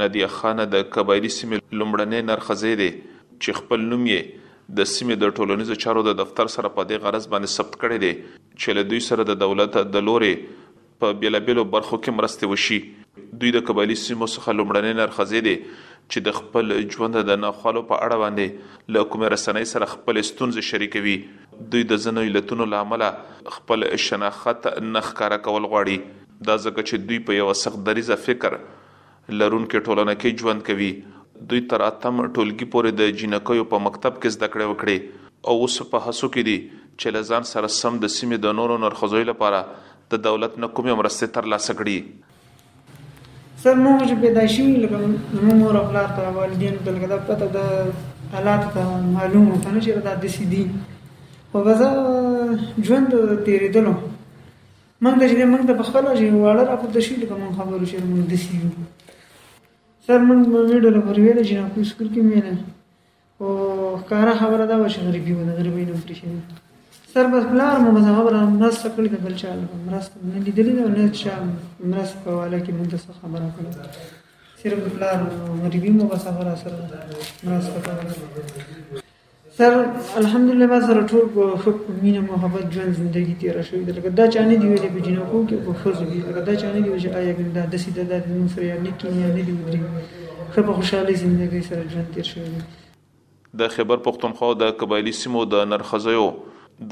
نادیه خانه د کبایلي سیمې لومړنۍ نرښځی دی چې خپل نوم یې د سیمې د ټولنیزو چارو د دفتر سره په دې غرض باندې ثبت کړی دی چې له دوی سره د دولت د لورې په بېلابېلو برخو کې مرستې وشي. دوی د کبایلي سیمو څخه لومړنۍ نرښځی دی چې د خپل ژوند د ناخوالو په اړه باندې له کومې رسنۍ سره خپلې ستونزې شریکوي. دوی د ځینو علتونو له امله خپل شناخت نه ښکاره کول غواړي. دا ځکه چې دوی په یوه سخت دریځه فکر لرونکې ټولنه کې ژوند کوي. دوی تر اتم ټولګي پورې د جینکیو په مکتب کې زده کړې وکړې او اوس په هڅو کې دي چې له ځان سره سم د سیمې د نورو نرښځویو لپاره د دولت نه کومې مرستې تر لاسه کړي. سر موږ چې پیدا شوي لکه زموږ مور او پلار ته والدینو ته لکه دا پته د حالاتو ته معلومه کنه چې دا داسې دي خو به زه ژوند تېرېدلو مونږ چې مونږ ته په خپل شي واړه را پورته شي لکه مونږ خبرو چې مونږ د سیو سر مونږ مې ویډیو له پورې ویل چې په سکول کې مې نه او کارا خبره دا و چې غریبي و د غریبۍ نه پرې شي سر بس بلار مو بس خبره مرسته کړې د بل چا مرسته نه لیدلې او نه چا مرسته په والا کې مونږ څه خبره کړې صرف بلار غریبي مو بس خبره سره مرسته کړې سر الحمدلله ما سره ټول په خپ مینه محبت ژوند زندگی تیر شوې ده لکه دا چانه دی ویلې په جنکو کې په خزو کې لکه دا چانه دی چې آیا ګندا د سیده د نن سره یا نکی نه نه دی ودرې خپ خوشاله زندگی سره ژوند تیر شوې ده د خبر پښتونخوا د قبایلی سیمو د نرخزیو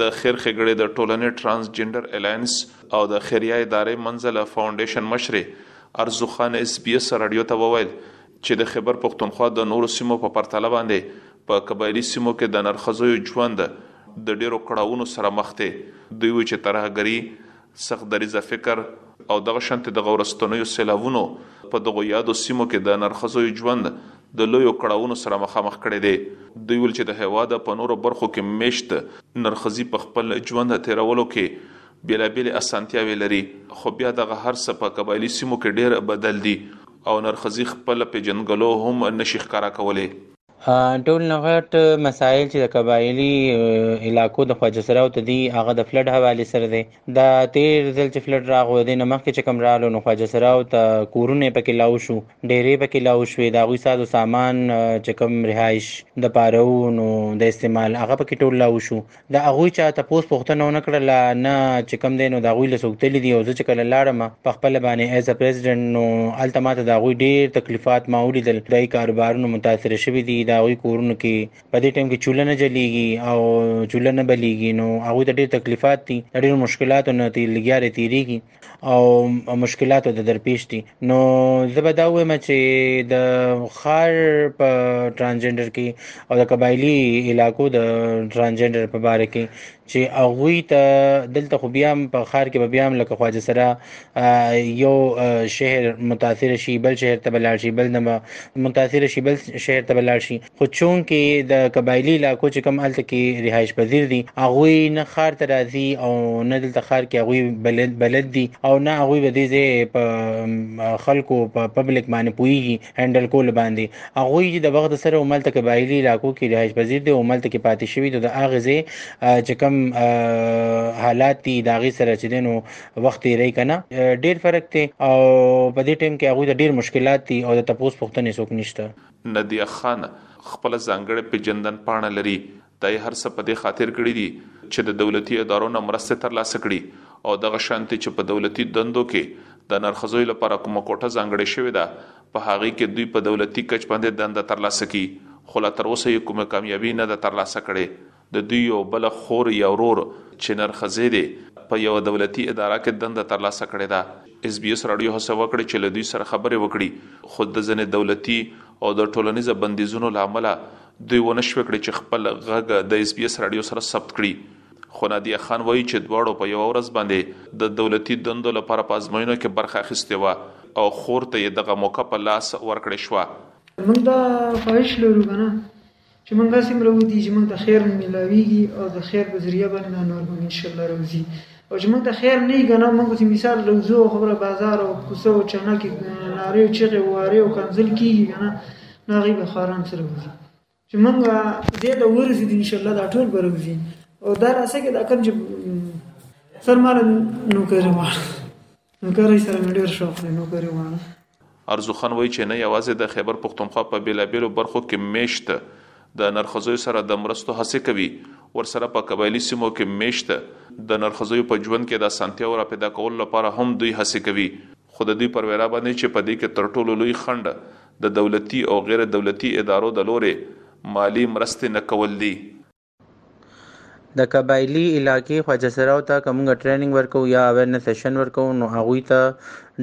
د خیر خګړې د ټولنې ترانسجندر الاینس او د خیریا ادارې منزله فاونډیشن مشره ارزو خان اس بي اس رادیو ته وویل چې د خېبر پښتونخوا د نورو سیمو په پرتله باندې په قبایلي سیمو کې د نرښځیو ژوند د ډېرو کړاوونو سره مخ دی. دوی وایي چې ترهګري، سخت دریځه فکر او دغه شانتې دغه ورستنیو سېلاوونو په دغو یادو سیمو کې د نرښځیو ژوند د لویو کړاوونو سره مخامخ کړی دی. دوی ویل چې د هېواد په نورو برخو کې مېشت نرښځي په خپل ژوند تېرولو کې بیلابیلې اسانتیاوې لري، خو بیا دغه هر څه په قبایلي سیمو کې ډېر بدل دي او نرښځي خپله پېژندګلو هم نه شي ښکاره کولی. ټول نه غټ مسایل چې د قبایلي علاقو د خواجه سراو ته دي، هغه د فلډ حوالې سره دی. دا تېر ځل چې فلډ راغو، د دې نه مخکې چې کوم رالو، نو خواجه سراو ته کورونه یې پکې لاو شو، ډېرې پکې لاو شوې، د هغوی ساز و سامان چې کوم رهایش دپاره و، نو د استعمال، هغه پکې ټول لاو شو. د هغوی چا تپوس پوښتنه ونه کړله نه چې کوم دی نو د هغوی له څوک تللي دي او زه چې کله لاړم په خپله باندې ایز ا پرزیډنټ نو هلته ماته د هغوی ډیر تکلیفات ما ولیدل د هغوی کاروبارونه متاثر شوي دي د هغوی کورونو کې په دې ټایم کې چوله نه جلیږي او چوله نه بلیږي نو هغوی ته ډیر تکلیفات دي د ډیرو مشکلاتو نه تیر لګیا دی تیریږي او مشکلاتو د درپیش دي نو زه به دا وایم چې د خار په ترانسجندر کې او د قبایلی علاقو د ترانسجندر په باره کې چې هغوی ته دلته خو بیا په خار کې به بیا لکه خواجه سره یو شهر متاثر شي بل شهر ته بلار شي بل نه متاثر شي بل شهر ته بلار شي خو چونکې د قبایلي علاقو چې کوم هلته کې رهایش پذیر دي هغوی نه ښار ته راځي او نه دلته ښار کې هغوی بلد بلد دي او نه هغوی به دې ځای په خلکو په پبلک باندې پوهیږي هندل کول باندې هغوی چې د وخت سره عمل ته قبایلي علاقو کې رهایش پذیر دي عمل ته کې پاتې شوي د هغه ځای چې کوم حالات دي د هغې سره چې دنو وخت یې رہی کنه ډیر فرق دی او په دې ټیم کې هغوی ته ډیر مشکلات دي او د تپوس پوښتنې څوک نشته ندیه خان خپله ځانګړې پېژندن پاڼه لري، دا یې هر څه په دې خاطر کړي دي چې د دولتي ادارو نه مرستې تر لاسه کړي او دغه شانتې چې په دولتي دندو کې د نرښځیو لپاره کومه کوټه ځانګړې شوې ده په هغې کې دوی په دولتي کچ باندې دنده تر لاسه کړي خو لا تر اوسه یې کومه کامیابي نه ده تر لاسه کړې. د دوی یوه بله خور یا ورور چې نرښځی دی، په یوه دولتي اداره کې دنده ترلاسه کړې ده. ایس بي ایس راډیو هڅه وکړې چې له دوی سره خبرې وکړي، خو د ځینې دولتي او د ټولنیزه بندیزونو له امله دوی ونه شوې کړې چې خپل غږ د ایس بي ایس راډیو سره ثبت کړي. خو نادیه خان وايي چې دواړو په یوه ورځ باندې د دولتي دندو لپاره په ازموینو کې برخه اخیستې وه او خور ته یې دغه موقع په لاس ورکړې شوه. موږ دا خواهش لرو کنه چې موږ هسې مرو دي چې موږ ته خیر ملاویږي او د خیر په ذریعہ باندې دا نور به ان شاء الله راوځي او چې موږ ته خیر نه ګنه موږ چې مثال روزو او خبره بازار او کوڅه او چنه کې ناره او چغه واره او کنزل کیږي کنه نو غي به خاران سره وځي چې موږ دې ته ورسې ان شاء الله دا ټول به راوځي او دا راسه کې دا کوم چې سر مال نو کوي نوکرۍ سره مې ډېر شوق دی، نوکري غواړم. ارزو خان وايي چې نه یوازې د خیبر پښتونخوا په بېلابېلو برخو کې مېشت د نرښځیو سره د مرستو هڅې کوي، ورسره په قبایلي سیمو کې مېشت د نرښځیو په ژوند کې د اسانتیاوو راپیدا کولو لپاره هم دوی هڅې کوي، خو د دوی پر وینا باندې چې په دې کې تر ټولو لوی خنډ د دولتي او غیر دولتي ادارو د لورې مالي مرستې نه کول دي. د قبایلی علاقې خواجه سراو ته که مونږ ټریننګ ورکو یا اویرنس سیشن ورکو نو هغوی ته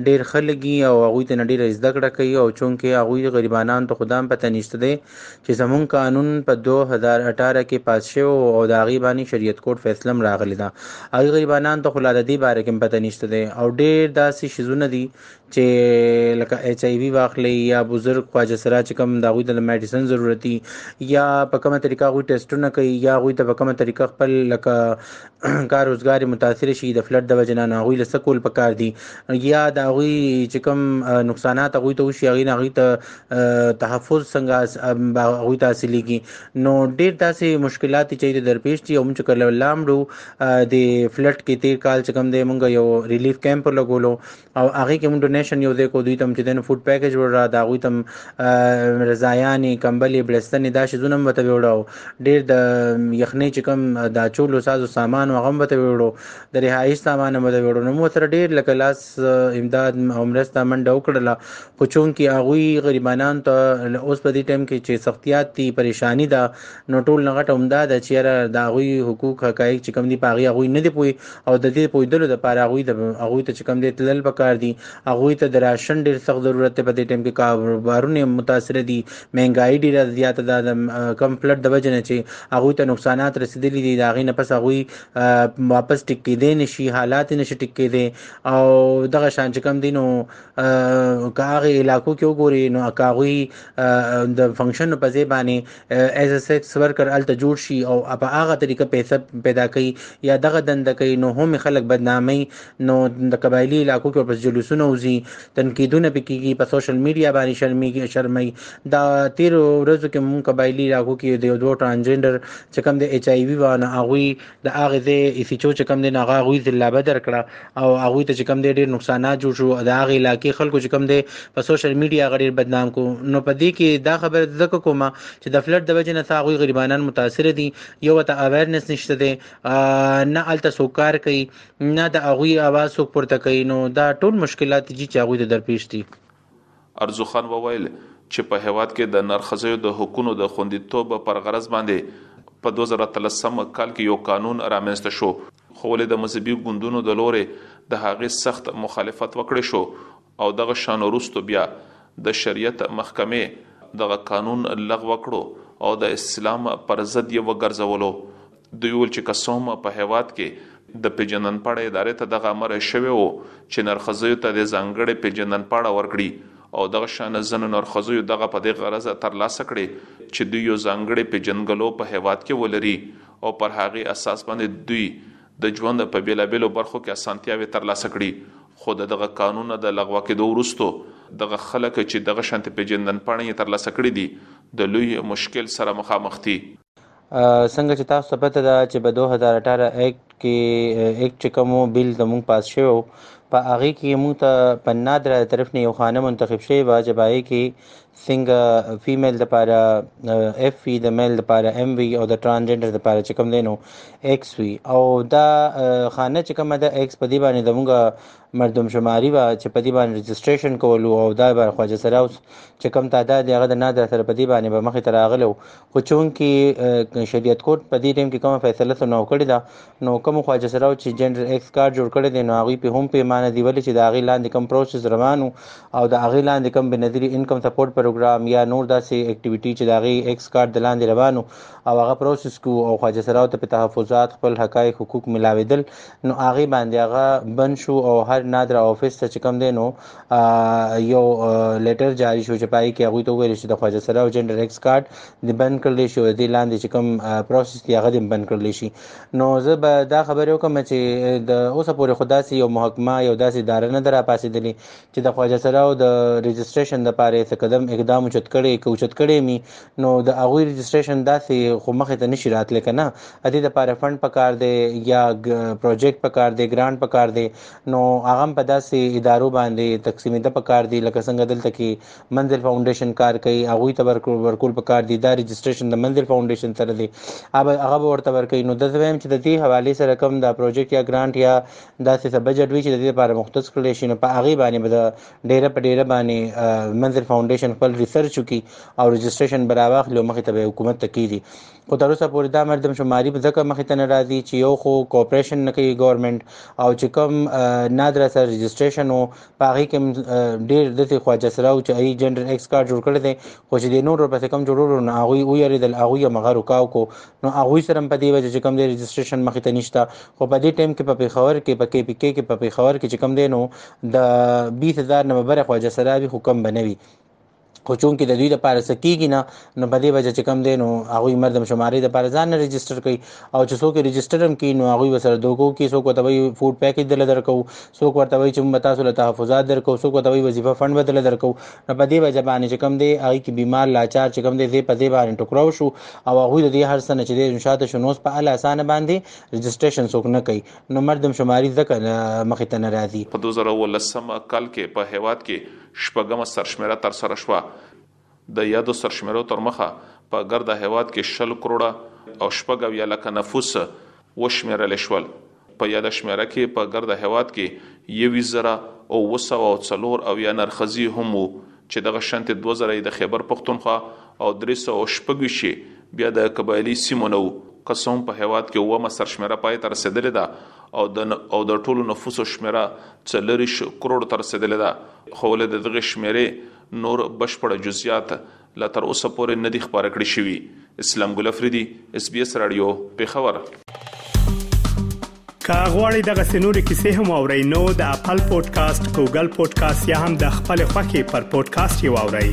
ډیر خلګي او هغوی ته ډیر زده کړه کوي او چونکه هغوی غریبانان ته خدام پته نشته دی چې زمونږ قانون په 2018 کې پاس شوی او د هغې باندې شریعت کوټ فیصله هم راغلی ده هغوی غریبانان ته خلا د دې باره کې پته نشته دی او ډیر داسې شیزونه دي چې لکه ایچ ای وی واخلي یا بزرګ خواجه سره چې کوم دا غوي د میډیسن ضرورتي یا په کومه طریقه غوي ټیسټونه کوي یا غوي ته په کومه طریقه خپل لکه کار روزګار متاثر شي د فلډ د وجنا نه غوي لسه کول پکار دي یا دا غوي چې کوم نقصانات غوي ته وشي غوي نه غوي ته تحفظ څنګه غوي ته حاصلېږي نو ډیر داسې مشکلات چې درپېښ دي او موږ کله لامړو د فلډ کې تیر کال چې کوم دی موږ یو ریلیف کیمپ لګولو او هغه کې موږ ډونیشن یو ځای کو دوی تم چې دنه فود پیکج وړه دا غوي تم رضایانی کمبلې بلستنې دا شي زونه مته وړاو ډیر د یخنې چې کم دا چولو سازو سامان هغه مته وړو د رهایی سامان مته وړو نو مو سره ډیر لکه لاس امداد او مرسته منډه وکړله خو چون کې هغه غریبانان ته اوس په دې ټیم کې چې سختیات دي پریشانی ده نو ټول نغټ همدا د چیرې دا غوي حقوق حقایق چې کم دي پاغي غوي نه دی پوي او د دې پوهیدلو لپاره هغوی د هغوی ته چې کوم دی تلل پکار دي هغوی ته د راشن ډیر سخت ضرورت دی په دې ټیم کې کاروبارونه متاثر دي مهنګایي ډیره زیاته ده د کم فلټ د وجه نه چې هغوی ته نقصانات رسیدلي دي دا غي نه پس هغوی واپس ټیک کېدې نشي حالات نشي ټیک کېدې او دغه شان چې کوم دینو کاغه علاقو کې وګوري نو کاغوي د فنکشن په ځای باندې ایز اس ایکس ورکر الته جوړ شي او په هغه طریقه پیسې پیدا کوي یا دغه دند کوي نو هم خلک بدنامي نو د قبایلی علاقو کې ورپس جلوسونه وزي تنقیدونه پکېږي په سوشل میډیا باندې شرمېږي شرمي دا تیر ورځو کې مون قبایلی علاقو کې د یو دوه ترانسجندر چې کوم د ایچ آی وی وانه هغه د هغه ځای ایسیچو چې کم دی نو هغه غوي ځلابه درکړه او هغه ته چې کم دی ډیر نقصانات جوړ شو د هغه علاقې خلکو چې کم دی په سوشل میډیا غډیر بدنام کو نو په دې کې دا خبره ځکه کومه چې د فلټ د وجې نه هغه غریبانان متاثر دي یو ته اویرنس نشته دی نه الته سو کار کوي نه د هغه اواز سو پورته کوي نو دا ټول مشکلات چې هغه د درپیش دي ارزوخان وویل چې په هېواد کې د نرښځیو د حقونو د خوندیتوب پر غرض باندې په دوه زره اتلسم کال کې یو قانون رامنځته شو خو ولې د مذهبي ګوندونو د لورې د هغې سخت مخالفت وکړې شو او دغه شان وروسته بیا د شریعت محکمې دغه قانون لغوه کړو او د اسلام پر ضد یې وګرځولو دوی وویل چې که څه هم په هېواد کې د پېژندنپاړه ادارې ته دغه امر شوی و چې نرښځیو ته دې ځانګړې پېژندنپاړه ورکړي او دغه شان ځینو نرښځیو دغه په دې غرض تر لاسه کړې چې دوی یو ځانګړې پېژندګلو په هېواد کې ولري او پر هغې اساس باندې دوی د ژوند په بېلابېلو برخو کې اسانتیاوې تر لاسه کړي خو د دغه قانون د لغوه کېدو وروسته دغه خلک چې دغه شانتې پېژندنپاڼې یې تر لاسه کړې دي د لوی مشکل سره مخامخ دي. څنګه چې تاسو ته پته ده چې په 2018 اکټ کې اکټ چې کوم بل زموږ پاس شوی و په هغه کې موږ ته په نادره طرف نه یو خانه منتخب شوی و چې پای کې څنګه فیمیل د پاره اف وی د میل د پاره ایم وی او د ترانسجندر د پاره چې کوم دینو ایکس وی او دا خانه چې کوم د ایکس په دی باندې زموږ مردم شماري و چې په دې باندې رجسټریشن کولو او دا به خواجه سره اوس چې کم تعداد هغه د نادر سره په دې باندې به مخې ته راغلو خو چونکی شریعت کورټ په دې ټیم کې کومه فیصله سو نو کړې ده نو کوم خواجه سره چې جنډر ایکس کارت جوړ کړی دی نو هغه په هم پیمانه دی ولې چې د هغه لاندې کوم پروسس روانو او د هغه لاندې کوم بنظیری انکم سپورټ پروګرام یا نور داسې اکټیویټي چې د هغه ایکس کارت د لاندې روانو او هغه پروسس کو او خواجه سره ته په تحفظات خپل حقایق حقوق ملاویدل نو هغه باندې هغه بن شو او هر نادر او فیس ته چې کوم دی نو یو لیټر جاری شو چې پای کې هغه ته ویل شو د خواجه سره او جنډر ایکس کارت د بند کړل شو د لاندې چې کوم پروسس دی هغه د بند کړل شي نو زه به دا خبره وکم چې د اوسه پورې خدا سي یو محکمه یو داسې اداره نه درا پاسې دلی چې د خواجه سره او د رجسټریشن د پاره څه قدم اقدام چت کړي کو چت کړي می نو د هغه رجسټریشن داسې خو مخه ته نشي راتل کنه ادي د پاره فند پکار دی یا پروجیکټ پکار دی ګرانټ پکار دی نو هغه هم په داسې ادارو باندې تقسیمېده په کار دي لکه څنګه دلته کې منزل فاونډیشن کار کوي هغوی ته ورکول په کار دي دا رجسټریشن د منزل فاونډیشن سره دی اب هغه به ورته ورکوي نو داسې وایم چې د دې حوالې سره کوم دا پروجیکټ یا ګرانټ یا داسې څه بجټ وي چې د دې لپاره مختص کړی شي نو په هغې باندې به د ډیره په ډیره باندې منزل فاونډیشن خپل ریسرچ وکړي او رجسټریشن به راواخلي او مخې ته به حکومت ته کېږي خو تر اوسه پورې دا مردم شماری ځکه مخې ته نه راځي چې یو خو کوپریشن نه کوي ګورنمنت او چې کوم نادره سره رجسټریشن وو په هغه کې ډیر دته خواجه سره او چې ای جنډر ایکس کارت جوړ کړی دی خو چې د نور ورپسې کوم جوړولو نه هغه او یریدل هغه یې مغه رکاو کو نو هغه سره په دې وجه چې کوم د رجسټریشن مخې ته نشته خو په دې ټیم کې په پیښور کې په کې پی کې کې په پیښور کې چې کوم دی نو د 20000 نه بره خواجه سره وي خو کم بنوي خو چونکې د دوی لپاره څه کېږي نه نو په دې وجه چې کم دی نو هغوی مردم شمارې لپاره ځان نه رجسټر کوي او چې څوک رجسټر هم کوي نو هغوی به سره دوکو کې څوک ورته وایي فوډ پیکج دله درکوو څوک ورته وایي چې موږ به تاسو له تحفظات درکوو څوک ورته وایي وظیفه فنډ به دله درکوو نو په دې وجه باندې چې کم دی هغوی کې بیمار لاچار چې کم دی ځای په ځای باندې ټوکراو شو او هغوی د دې هر څه نه چې دی انشاته شو نو اوس په اله اسانه باندې رجسټریشن څوک نه کوي نو مردم شماري ځکه مخې ته نه راځي په 2019 کال کې په هیواد کې شپږمه سرشمېره ترسره شوه، د یادو سرشمېرو تر مخه په ګرده هېواد کې شل کروړه او شپږ اویا لکه نفوس وشمېرل شول، په یاده شمېره کې په ګرده هېواد کې یوویشت زره اووه سوه او څلور اویا نرښځي هم وو چې دغه شانتې دوه زره یې د خېبر پښتونخوا او درې سوه او شپږ ویشت یې بیا د قبایلي سیمو نه وو که څه هم په هېواد کې اوومه سرشمېره پای ته رسېدلې ده او د ټولو نفوسو شمېره څلوریشت کروړو ته رسېدلې ده، خو ولې د دغې شمېرې نور بشپړ جزییات لا تر اوسه پورې نه دي خپاره کړي شوي. اسلام ګل افریدي، اس بي اس راډیو، پېښور. که غواړئ دغه سنوري کیسې هم او رینو د خپل پودکاسټ ګوګل پودکاسټ یا هم د خپل خاكي پر پودکاسټ یو اورئ